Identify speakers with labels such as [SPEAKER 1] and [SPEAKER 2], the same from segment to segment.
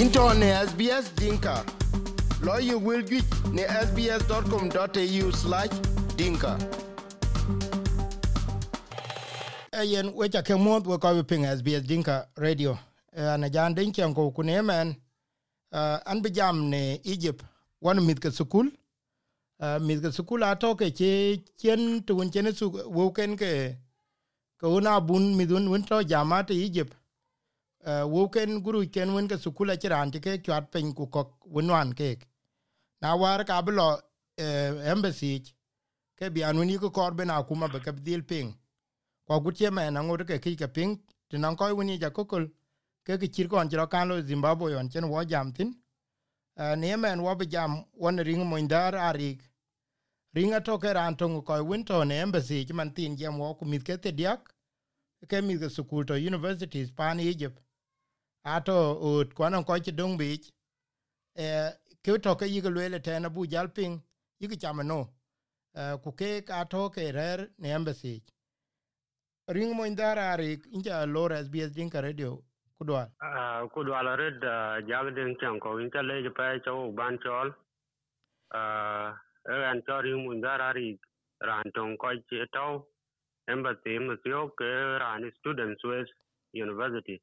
[SPEAKER 1] into ne SBS Dinka. Lawyer will get ne sbs.com.au slash dinka. Ayen wecha ke mod we ko ping SBS Dinka radio. Ana jan den chen ko kune man. Uh, an bi jam ne Egypt wan mit ke sukul. Uh, mit sukul ato che chen tuun chen su ke na bun midun won to jamate Egypt wo ken guru ken wen ke sukula chiran ti ke chat pen ku kok wenwan ke na war ka blo uh, embassy ke bi anu ni ko korbe na kuma be ke dil ping. Ko gut ye me na ngur ke ke ping ti nan ko woni ja kokol ke ke chir kon jro kan lo zimbabwe on chen wo jam tin. Uh, ne men wo be jam won ring mo ndar ari ringa to ke ran to ko win to ne embassy man tin jam wo ku mit ke te diak ke mit ke sukul to universities pan egypt ato ut kwanan ko ti dong bi e ke to ke yigo le te na bu jal ping yige chama no. E, ku ke ka to ke rer ne embassy ring mo indara ri inja lor sbs din ka radio kudwa
[SPEAKER 2] Ah, kudwa la red e, jag din chang ko in le je pa cho ban chol. Ah an cho ring mo indara ri ran tong ko ti to embassy mo tyo ke ran students west university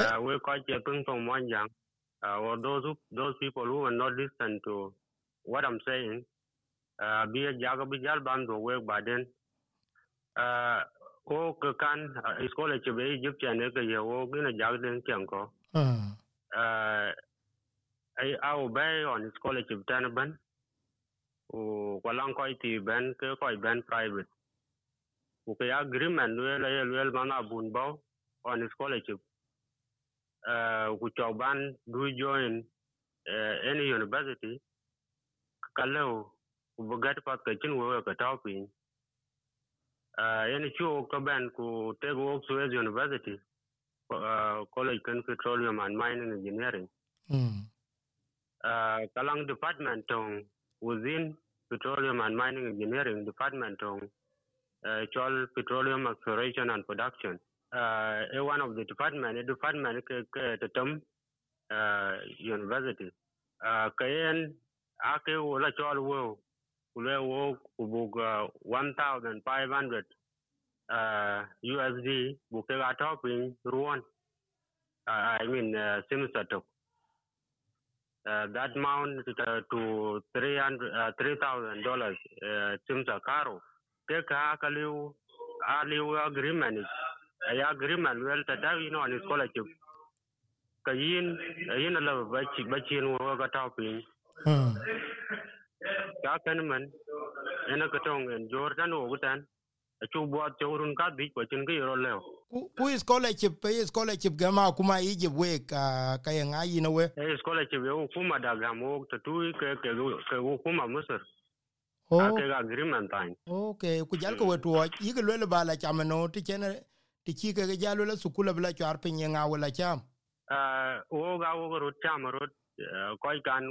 [SPEAKER 2] uh, we ko che pung tong mon yang uh, or those who, those people who are not listen to what i'm saying uh, bi jag bi jal ban do we baden uh, ko ke kan iskola che be Egypt ne ke ye wo gina jag den chang ko uh, ai au be on scholarship tan ban o kwalang ko ti ben ke ko ben private. O ke agreement we la ye wel mana bun ba on scholarship uh ku cho ban du join uh, any university kalau ku bugat pat ke chin wewe ka tau piny uh any chu ko ben ku te go Suez university uh, college kan petroleum and mining engineering.
[SPEAKER 1] Mm.
[SPEAKER 2] uh, kalang department tong within petroleum and mining engineering department tong uh, chol petroleum exploration and production uh, one of the department department ke ke the term uh, university. Uh, kayen ake wala chol wo kule wo kubug uh, 1500 uh, USD buke ga topping ruon uh, I mean uh, simsatok uh, that amount to, to 300 uh, $3,000 uh, Simsa Karo. Ke ka kaliu aliu agreement ya grim and well tata you know hmm. on scholarship ka yin yin la ba chi ba chi no ga ta
[SPEAKER 1] pin
[SPEAKER 2] ka kan man ena ka tong en jordan o gutan chu bo chorun ka bi ko chen ge ro le
[SPEAKER 1] ku scholarship pe scholarship ga ma kuma yi je we ka ka yin ayi no
[SPEAKER 2] we scholarship yo kuma da ga mo to tu ke ke ke kuma musar.
[SPEAKER 1] Oh.
[SPEAKER 2] Ake agreement time.
[SPEAKER 1] Okay, kujal wetu wa bala chamano ti chene ti ci ke jalo la sukula bla char pe nga wala cham.
[SPEAKER 2] Uh, wo ga wo ro cham ro ko kan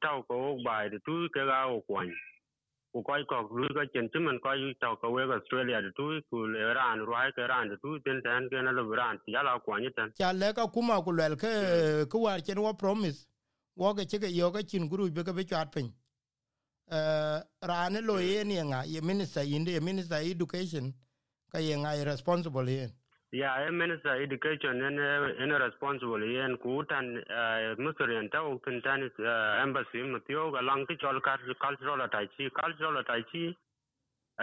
[SPEAKER 2] tau ko bai tu ke ga wo kwan ku ko ko lu ga chen chimen ko yu tau ko we ga australia tu ku le ran ro ai ke ran tu ten ten ke na lo ran ya la kwan ni ten.
[SPEAKER 1] Cha le ka kuma ku le ke ku war chen wo promise wo ke che ke yo ga chin guru be ka be char pe eh rane lo ye ni nga ye minister inde ye minister education ka ye nga ye responsible ye
[SPEAKER 2] ya e minister education en en responsible yen ku tan musorian tau ten tan embassy mutio ga lang ti chol cultural attached cultural attached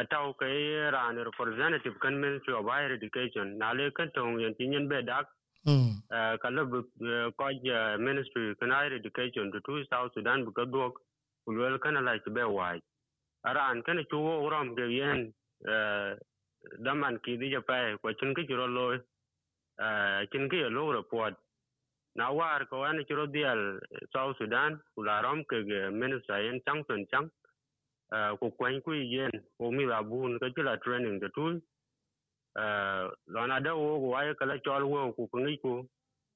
[SPEAKER 2] atau ke ran representative kan ministry of higher education. Na le kan tong yen tinyen be dak
[SPEAKER 1] hmm
[SPEAKER 2] ka le ko ministry kan higher education to to south sudan bu ka dok kulwel kan la ti be wai. Aran kan chu wo ram ge yen daman ki di ja ko chin ki ro lo chin ki lo report na war ko an chiro dial south sudan kula ram ke minister yen chang ton chang ko kwen ku yen o mi la bun ka chila training de tu lo na da wo wa ka la chol wo ku ngi ku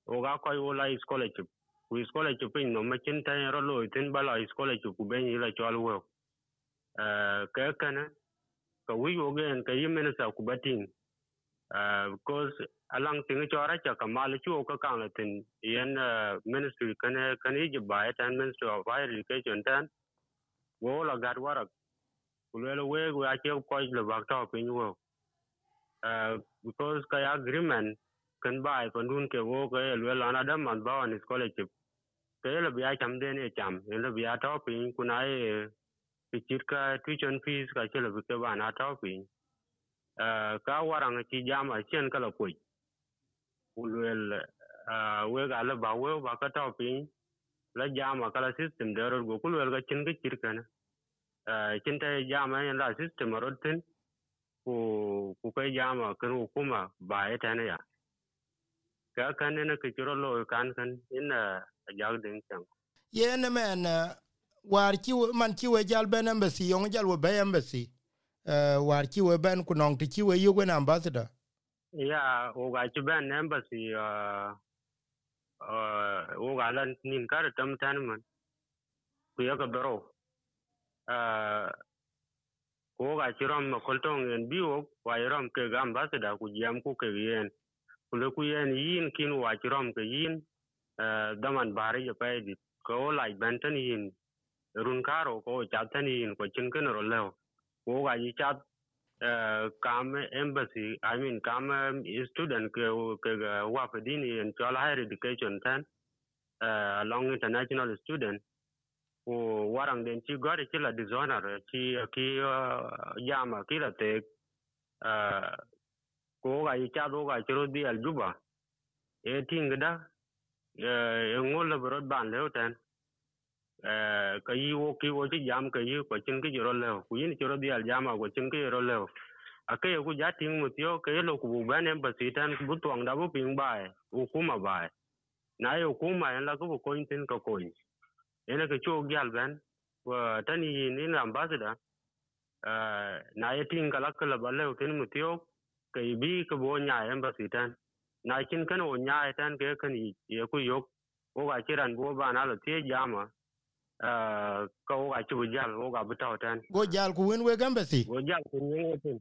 [SPEAKER 2] o ga ko wo la scholarship. Ku scholarship pin no ma chin tan ro lo tin ba la scholarship ku ben yi chol wo ka kana ka wi wo gen ka yi sa ku batin because alang ting chora cha kamal chu ka kan tin. Yen ministry kan kan ji ba tan ministry of higher education tan wo la gad wara kulelo we we a che ko le bak ta pin wo because ka agreement kan ba kon dun ke wo ke le la na dam man ba on scholarship ke le a cham de ne cham le a ta pin kunai pichirka tuition fees ka chelo bike ke na tau piny eh, ka warang chi jam achien kala kuoc ulwel eh, wek ale ba we ba ka tau piny la jam akala system derot go kulwel ka eh, chin kichir kene chin ta jam en la system arot tin. Ku ku kai jam kan hukuma ba e ya tane ya. Ka kan ne ka kiro lo kan kan ina jag din
[SPEAKER 1] kan yen men war ki man ki we jal ben embassy yong jal we be embassy. Uh, war ki we ben ku nong ti ki we yugo na ambassador.
[SPEAKER 2] Ya o ga ci ben embassy uh, uh, o ga lan nin kar tam tan man. Ku ya ka bero uh, o ga ci rom ma koltong en biwo wa rom ke ga ambassador ku jam ku ke yen. Ku le ku yen yin kin wa ci rom ke yin uh, daman bari ya pa edit ko lai ben tan yin run karo ko cha tan yin ko chin ken ro lew ko ga ji cha eh, kam embassy i mean kam eh, student ke ke wa fadini in chola higher education tan uh, eh, along international student. Ko warang den chi gori chi la dishonor chi ki jama ki la te ko ga ji cha do ga chiro di al juba e tingda e ngol bro ban leo tan ka yi wo ki wo chi jam ka yi ko chin ki jiro le ku yin chiro à al jama ko chin ki jiro le ake ku ja ting mu tio ke lo ku bu ban em basi tan bu tuang da bu ping ba, u ku ma bai na yo ku ma en la ku ko tin ko ko ene ke chu gyal ban wa tani ni na ambassador na ye ting kala kala ba le tin mu tio cái bi cái bo nya em basi tan na chin kan o nya tan ke kan ye ku yok o ga chiran bo ba na lo tie jama ko ga chu jal o ga bu ta tan
[SPEAKER 1] go jal ku wen we embassy
[SPEAKER 2] go jal ku nyen tin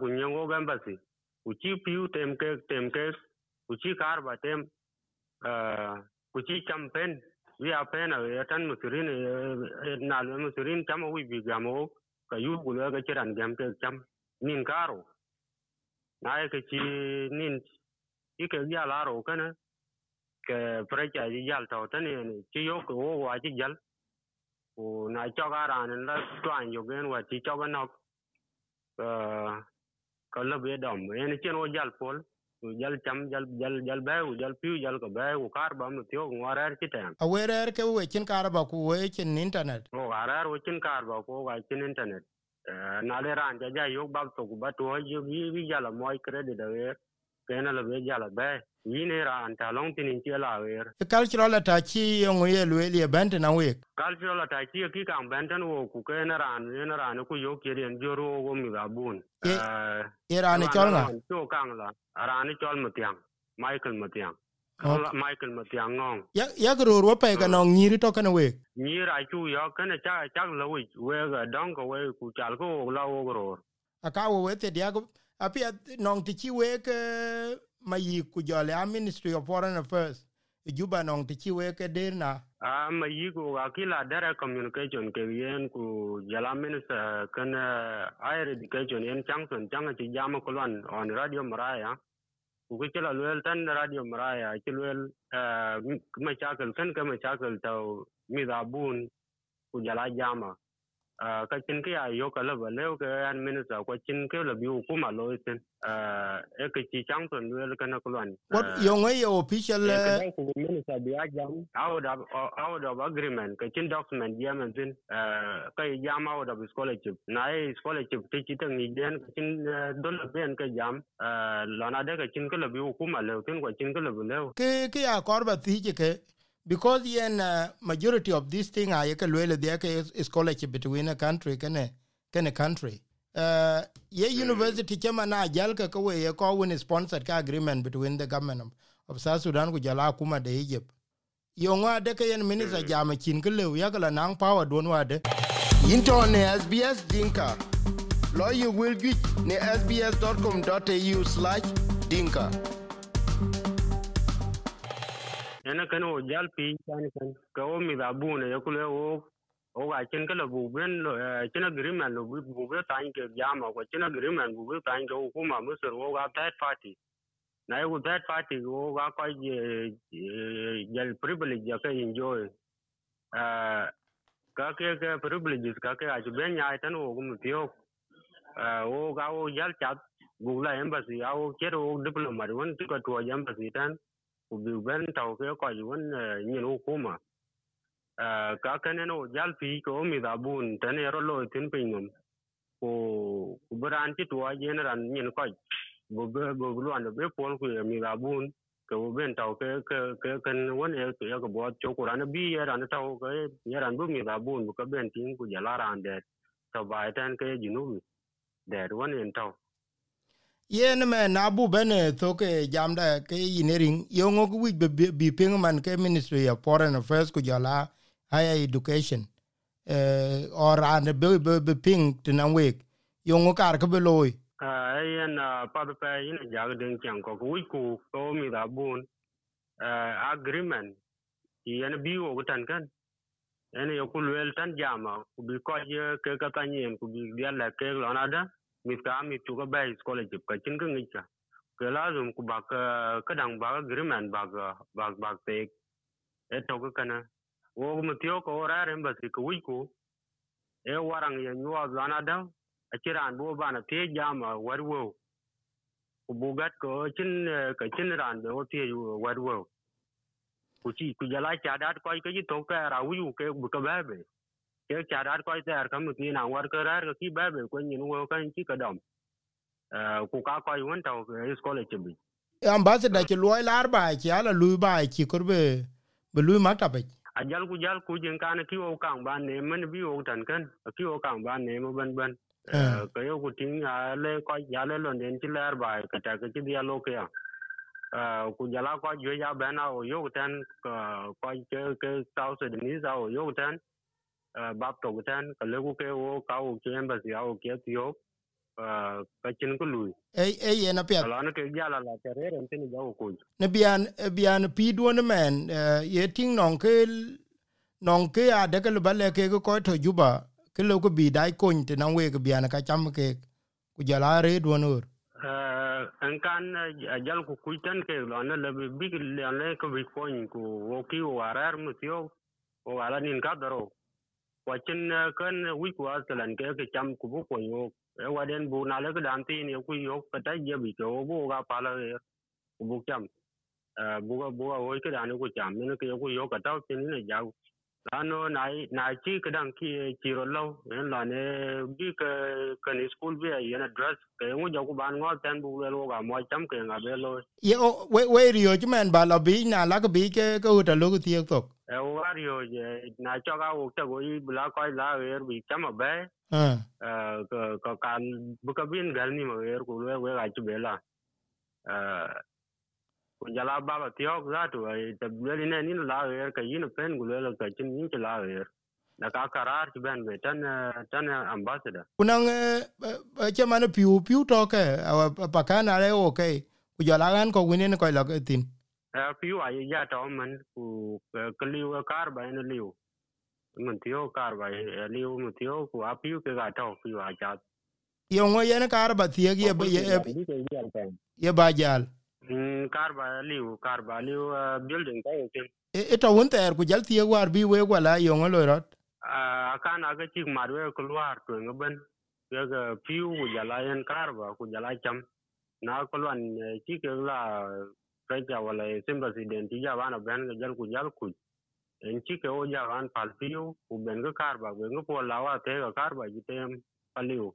[SPEAKER 2] ku nyen go embassy ku chi piu tem ke tem ke ku chi kar ba tem ku chi campaign wi a pen a tan musurin na le musurin cham wi bi gamo ka yu ku le ga chiran gam ke cham nin karo na ke chi nin chi ke ya la ro kana ke precha ji jal to tan ni chi yo ko wa chi jal ku na cho ga ran la twan yo gen wa chi cho ga nok ka la be dom en chen o jal pol u jal cham jal jal jal ba u jal piu jal ka ba u kar ba mu tyo ngwara chi tem
[SPEAKER 1] a we rer ke we chin kar ba ku we chin internet.
[SPEAKER 2] O arar o chin kar ba ko ga chin internet. Na le ran ja ja yo ba to ku ba to ji bi bi jala moy credit da we ke na la be. Jala ba yi ne ran ta long tin chi la we
[SPEAKER 1] e cultural ta chi yong ye lwe le bent na we.
[SPEAKER 2] Cultural ta chi ki kan benten no ku ke na ran ne ran ku yo ke ren joro go mi ga bun.
[SPEAKER 1] E ran chol na
[SPEAKER 2] to kan la ran chol mutiang michael mutiang michael mutiang ngong.
[SPEAKER 1] Ya ya gro ro pe ga no nyiri to kana we.
[SPEAKER 2] Ni chu yo kana cha cha lo we we ga dong ko we ku chal ko la wo gro
[SPEAKER 1] aka wo we te dia go apia nong ti chi we ke ma yi ku jo le ministry of foreign affairs. Juba nong ti chi we ke der na?
[SPEAKER 2] A ma yi ku ga kila dara communication ke yen ku jala minister kan higher education yen changson changa chi jama kolwan on radio maraya. Ku ke chila luel tan radio maraya chi luel ma chakal kan ka ma chakal tau mi da bun ku jala jama ka chin ke ayo ka la ba leo ke an minister ko chin ke la bi ku ma lo isen e ke chi chang ton luel kana kolwan
[SPEAKER 1] what yo ngai official
[SPEAKER 2] ku minister bi a jam out of out of agreement ka chin document jam tin? Ka jam out of scholarship. Na e scholarship ti chi tang ni den ka chin don ben ka jam la na de ka chin ke la bi ku ma leo tin ko chin ke la leo
[SPEAKER 1] ke ke a korba ti ke because yen uh, majority of this thing are yeke lwele there ke scholarship between a country kene kene country. Uh, ye university chama na jal ka ko ye ko win sponsored ka agreement between the government of, of South Sudan ku jala kuma de Egypt. Yo ngwa de ke yen minister jama chin ke lew yakala nang power don wa de. Into ne SBS dinka. Ye wel ju ne sbs.com.au/dinka
[SPEAKER 2] ene kan o jal pi kan kan ko mi bu ne ko le o o ga chen ka bu ben lo chen agreement lo bu be tan ke jama ko chen agreement bu be tan ke ko ma mu ser o ga third party. Na yo third party o ga ko jal privilege ya ka enjoy. Uh ka ke ke privileges ka ke a ben ya tan o ko mu tio o ga o jal chat bu la embassy a o kero diplomat won ti ko to embassy tan ku bi ben tàu ke ko yun nyin hukuma ka kene no jal pi ko mi da bun tane ro lo tin pinyum ko ku ti to yen ran nyin ko bo be bo lu an be pon ku mi da bun ke wo ben tàu ke ke ke kan won e ke ko bo cho ku ran bi ya ran tàu ke ya ran bu mi da bun bu ben tin ku ya ran de to bai tan ke jinu de won en tau
[SPEAKER 1] yen me na bu bene to ke jamda ke engineering. Yongo ku wi bi ping man ke ministry of foreign affairs ku jala higher education. Eh or an be be ping tinan week yongo kar ke beloy eh,
[SPEAKER 2] yen ah, pa pe yin ja den chang ko wi ku to mi da bun. Eh, agreement. Yen bi wo tan kan. Ene yo ku wel tan jama. Ku bi ko ke ka tanyen ku bi dia la ke lo na da mit tu ka bai scholarship ka chin ka ngi cha. Ke la zum ku ba ka ka dang ba agreement bag ba ba te e to ka kana wo mu tio ko ra re si ku wi ku. E warang ye nyuwa zana da. A kiran bo ba na te jama war wo. Ku bugat ko chin, ka chin ran be o te war wo. Ku chi, ku jala cha dat ko ka ji to ka ra wi ke bu ka ba be ke charar ko ter kam ti na war ka rar ki ba be ko nyin wo kan ki ka dam ku ka ko yun ta iskole ke bi
[SPEAKER 1] ambassador ke loy lar ba ki ala lu ba ki kurbe be lu makta be
[SPEAKER 2] a jal ku jal ku jin kan ki wo kan ba ne man bi wo tan kan ki wo kan ba ne mo ban ban ka yo ku tin a le ko ya le lon den ti lar ba ka ta ka ti dia lo ke ku jala ko jo ya ba na o yo tan ko ke ke south sudanese o yo tan bab tok gutan ka legu ke wo ka wo ke embassy awo ke tiyo ka chin ku lui
[SPEAKER 1] e e ye na pet
[SPEAKER 2] ala na ke jala la tere ren tin ja ko
[SPEAKER 1] ne bian bian pi duon men ye ting non ke non ke a de ke ba le ke ko to juba ke lo ko bi dai te na we ke bian ka cham ke ku jala re duon ur
[SPEAKER 2] an kan jal ku kuitan ke lo na le bi le le ko bi ko ku wo ki wo arar mu tiyo o ala nin ka daro wacin kan wi ku asalan ke ke cham ku bu ko yo e đến bu na le dan ti ni ku yo ka ta je bi ko bu ga pa la ku bu cham bu ga bu ga wo ke dan ku cham cái ke ku yo ka ta tin ne ja lano na na chi ka dan ki chi ro lo en la ne bi ka ka ni school bi ya na dress ke ngu ja ku ban ngo tan bu lo ga mo cham ke nga be lo.
[SPEAKER 1] Ye we we rio men ba la bi na la ka bi ke ko ta lo ku ti tok.
[SPEAKER 2] Wario je na cho ga wo ta go i bla ko la er bi chama be. Ko ko kan bu ka bin gal ni mo er ku le we ga chi be la ku jala baba ba tiok za tu ai ne ni la er ka yin pen gulo la ka chin ni la er na ka karar ti ben be tan tan ambassador.
[SPEAKER 1] Kunang che man piu piu to ke pa kana re o ke ku jala gan ko winen ko la tin.
[SPEAKER 2] Piu ai ya to man ku ka liu kar ba ne liu. Mun tiok kar ba liu mun tiok ku a piu ke ga to piu a cha
[SPEAKER 1] yo ngo yen kar ba tie ye ye ba jal
[SPEAKER 2] kar ba liu kar ba liu building ka ke
[SPEAKER 1] e to won ter ku jal tie war bi we wala yo ngo lo rot.
[SPEAKER 2] A kan aga chi mar we ku war to ngaben ye ga piu ku jala yen kar ba ku jala cham. Na ko lan chi ke la kaja wala simba president ja wana ben ga jal ku jal ku. En chi ke o ja wan pal piu ku ben ga kar ba ben ga po la wa te ga kar ba ji tem paliu.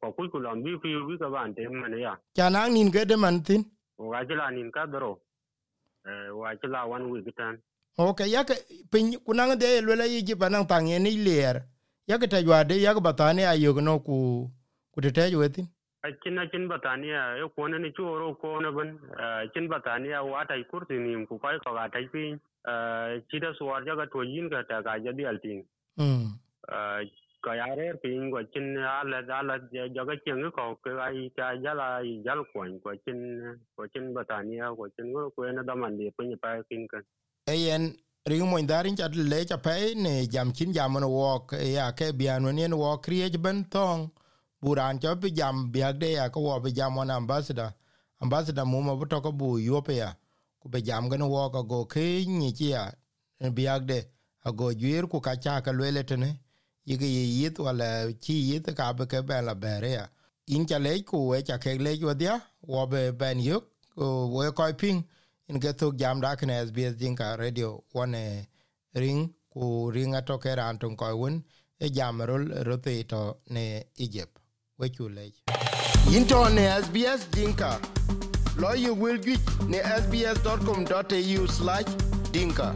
[SPEAKER 2] Ko ku ku lam bi piu bi ka ban tem man ya.
[SPEAKER 1] Kana nin ga de man tin
[SPEAKER 2] wajila anin ka doro eh, wajila wan wigi tan.
[SPEAKER 1] Ok yak piny ku naŋ de ye luel ayic panaŋ thaŋ yen ic liɛɛr yake tɛc juade yake no ku ku tetɛɛc we thin
[SPEAKER 2] eh, acin acin ba thaan ya e kuɔn ni ci woro koone bin acin eh, ba ya wa tɛc kur ku kɔc kɔk atɛc piny. Cit asuɔɔr jaka tuoc yin ke tɛk ac jadhiɛl tiŋ mm. Ko ya rer pin ko chin ala ala jo ga chen ko ke ai ka jala jal ko ko chin ko chin batania ko chin ko na da man di pin pa pin kan
[SPEAKER 1] eyen ring mo ndarin chat le cha pe ne jam chin jam no wo ya ke bian ne wo kriye ben tong buran cho bi jam biag de ya ko wo bi jam on ambassador. Ambassador mu ma to ko bu yope ya ku be jam gan walk có go ke ni chi ya biag de ago jwir ku ka cha ka lele tene yigi yit wala chi yit ka be ke ben la bere ya in cha le ku we cha ke le yo dia wo be ben yuk wo ko ping in ge tok jam da kne SBS Dinka Radio. One ring ku ring ato ke ran ton ko won e jam rol rote to ne Egypt. We chu le into ne SBS lo yu will get ne sbs.com.au/dinka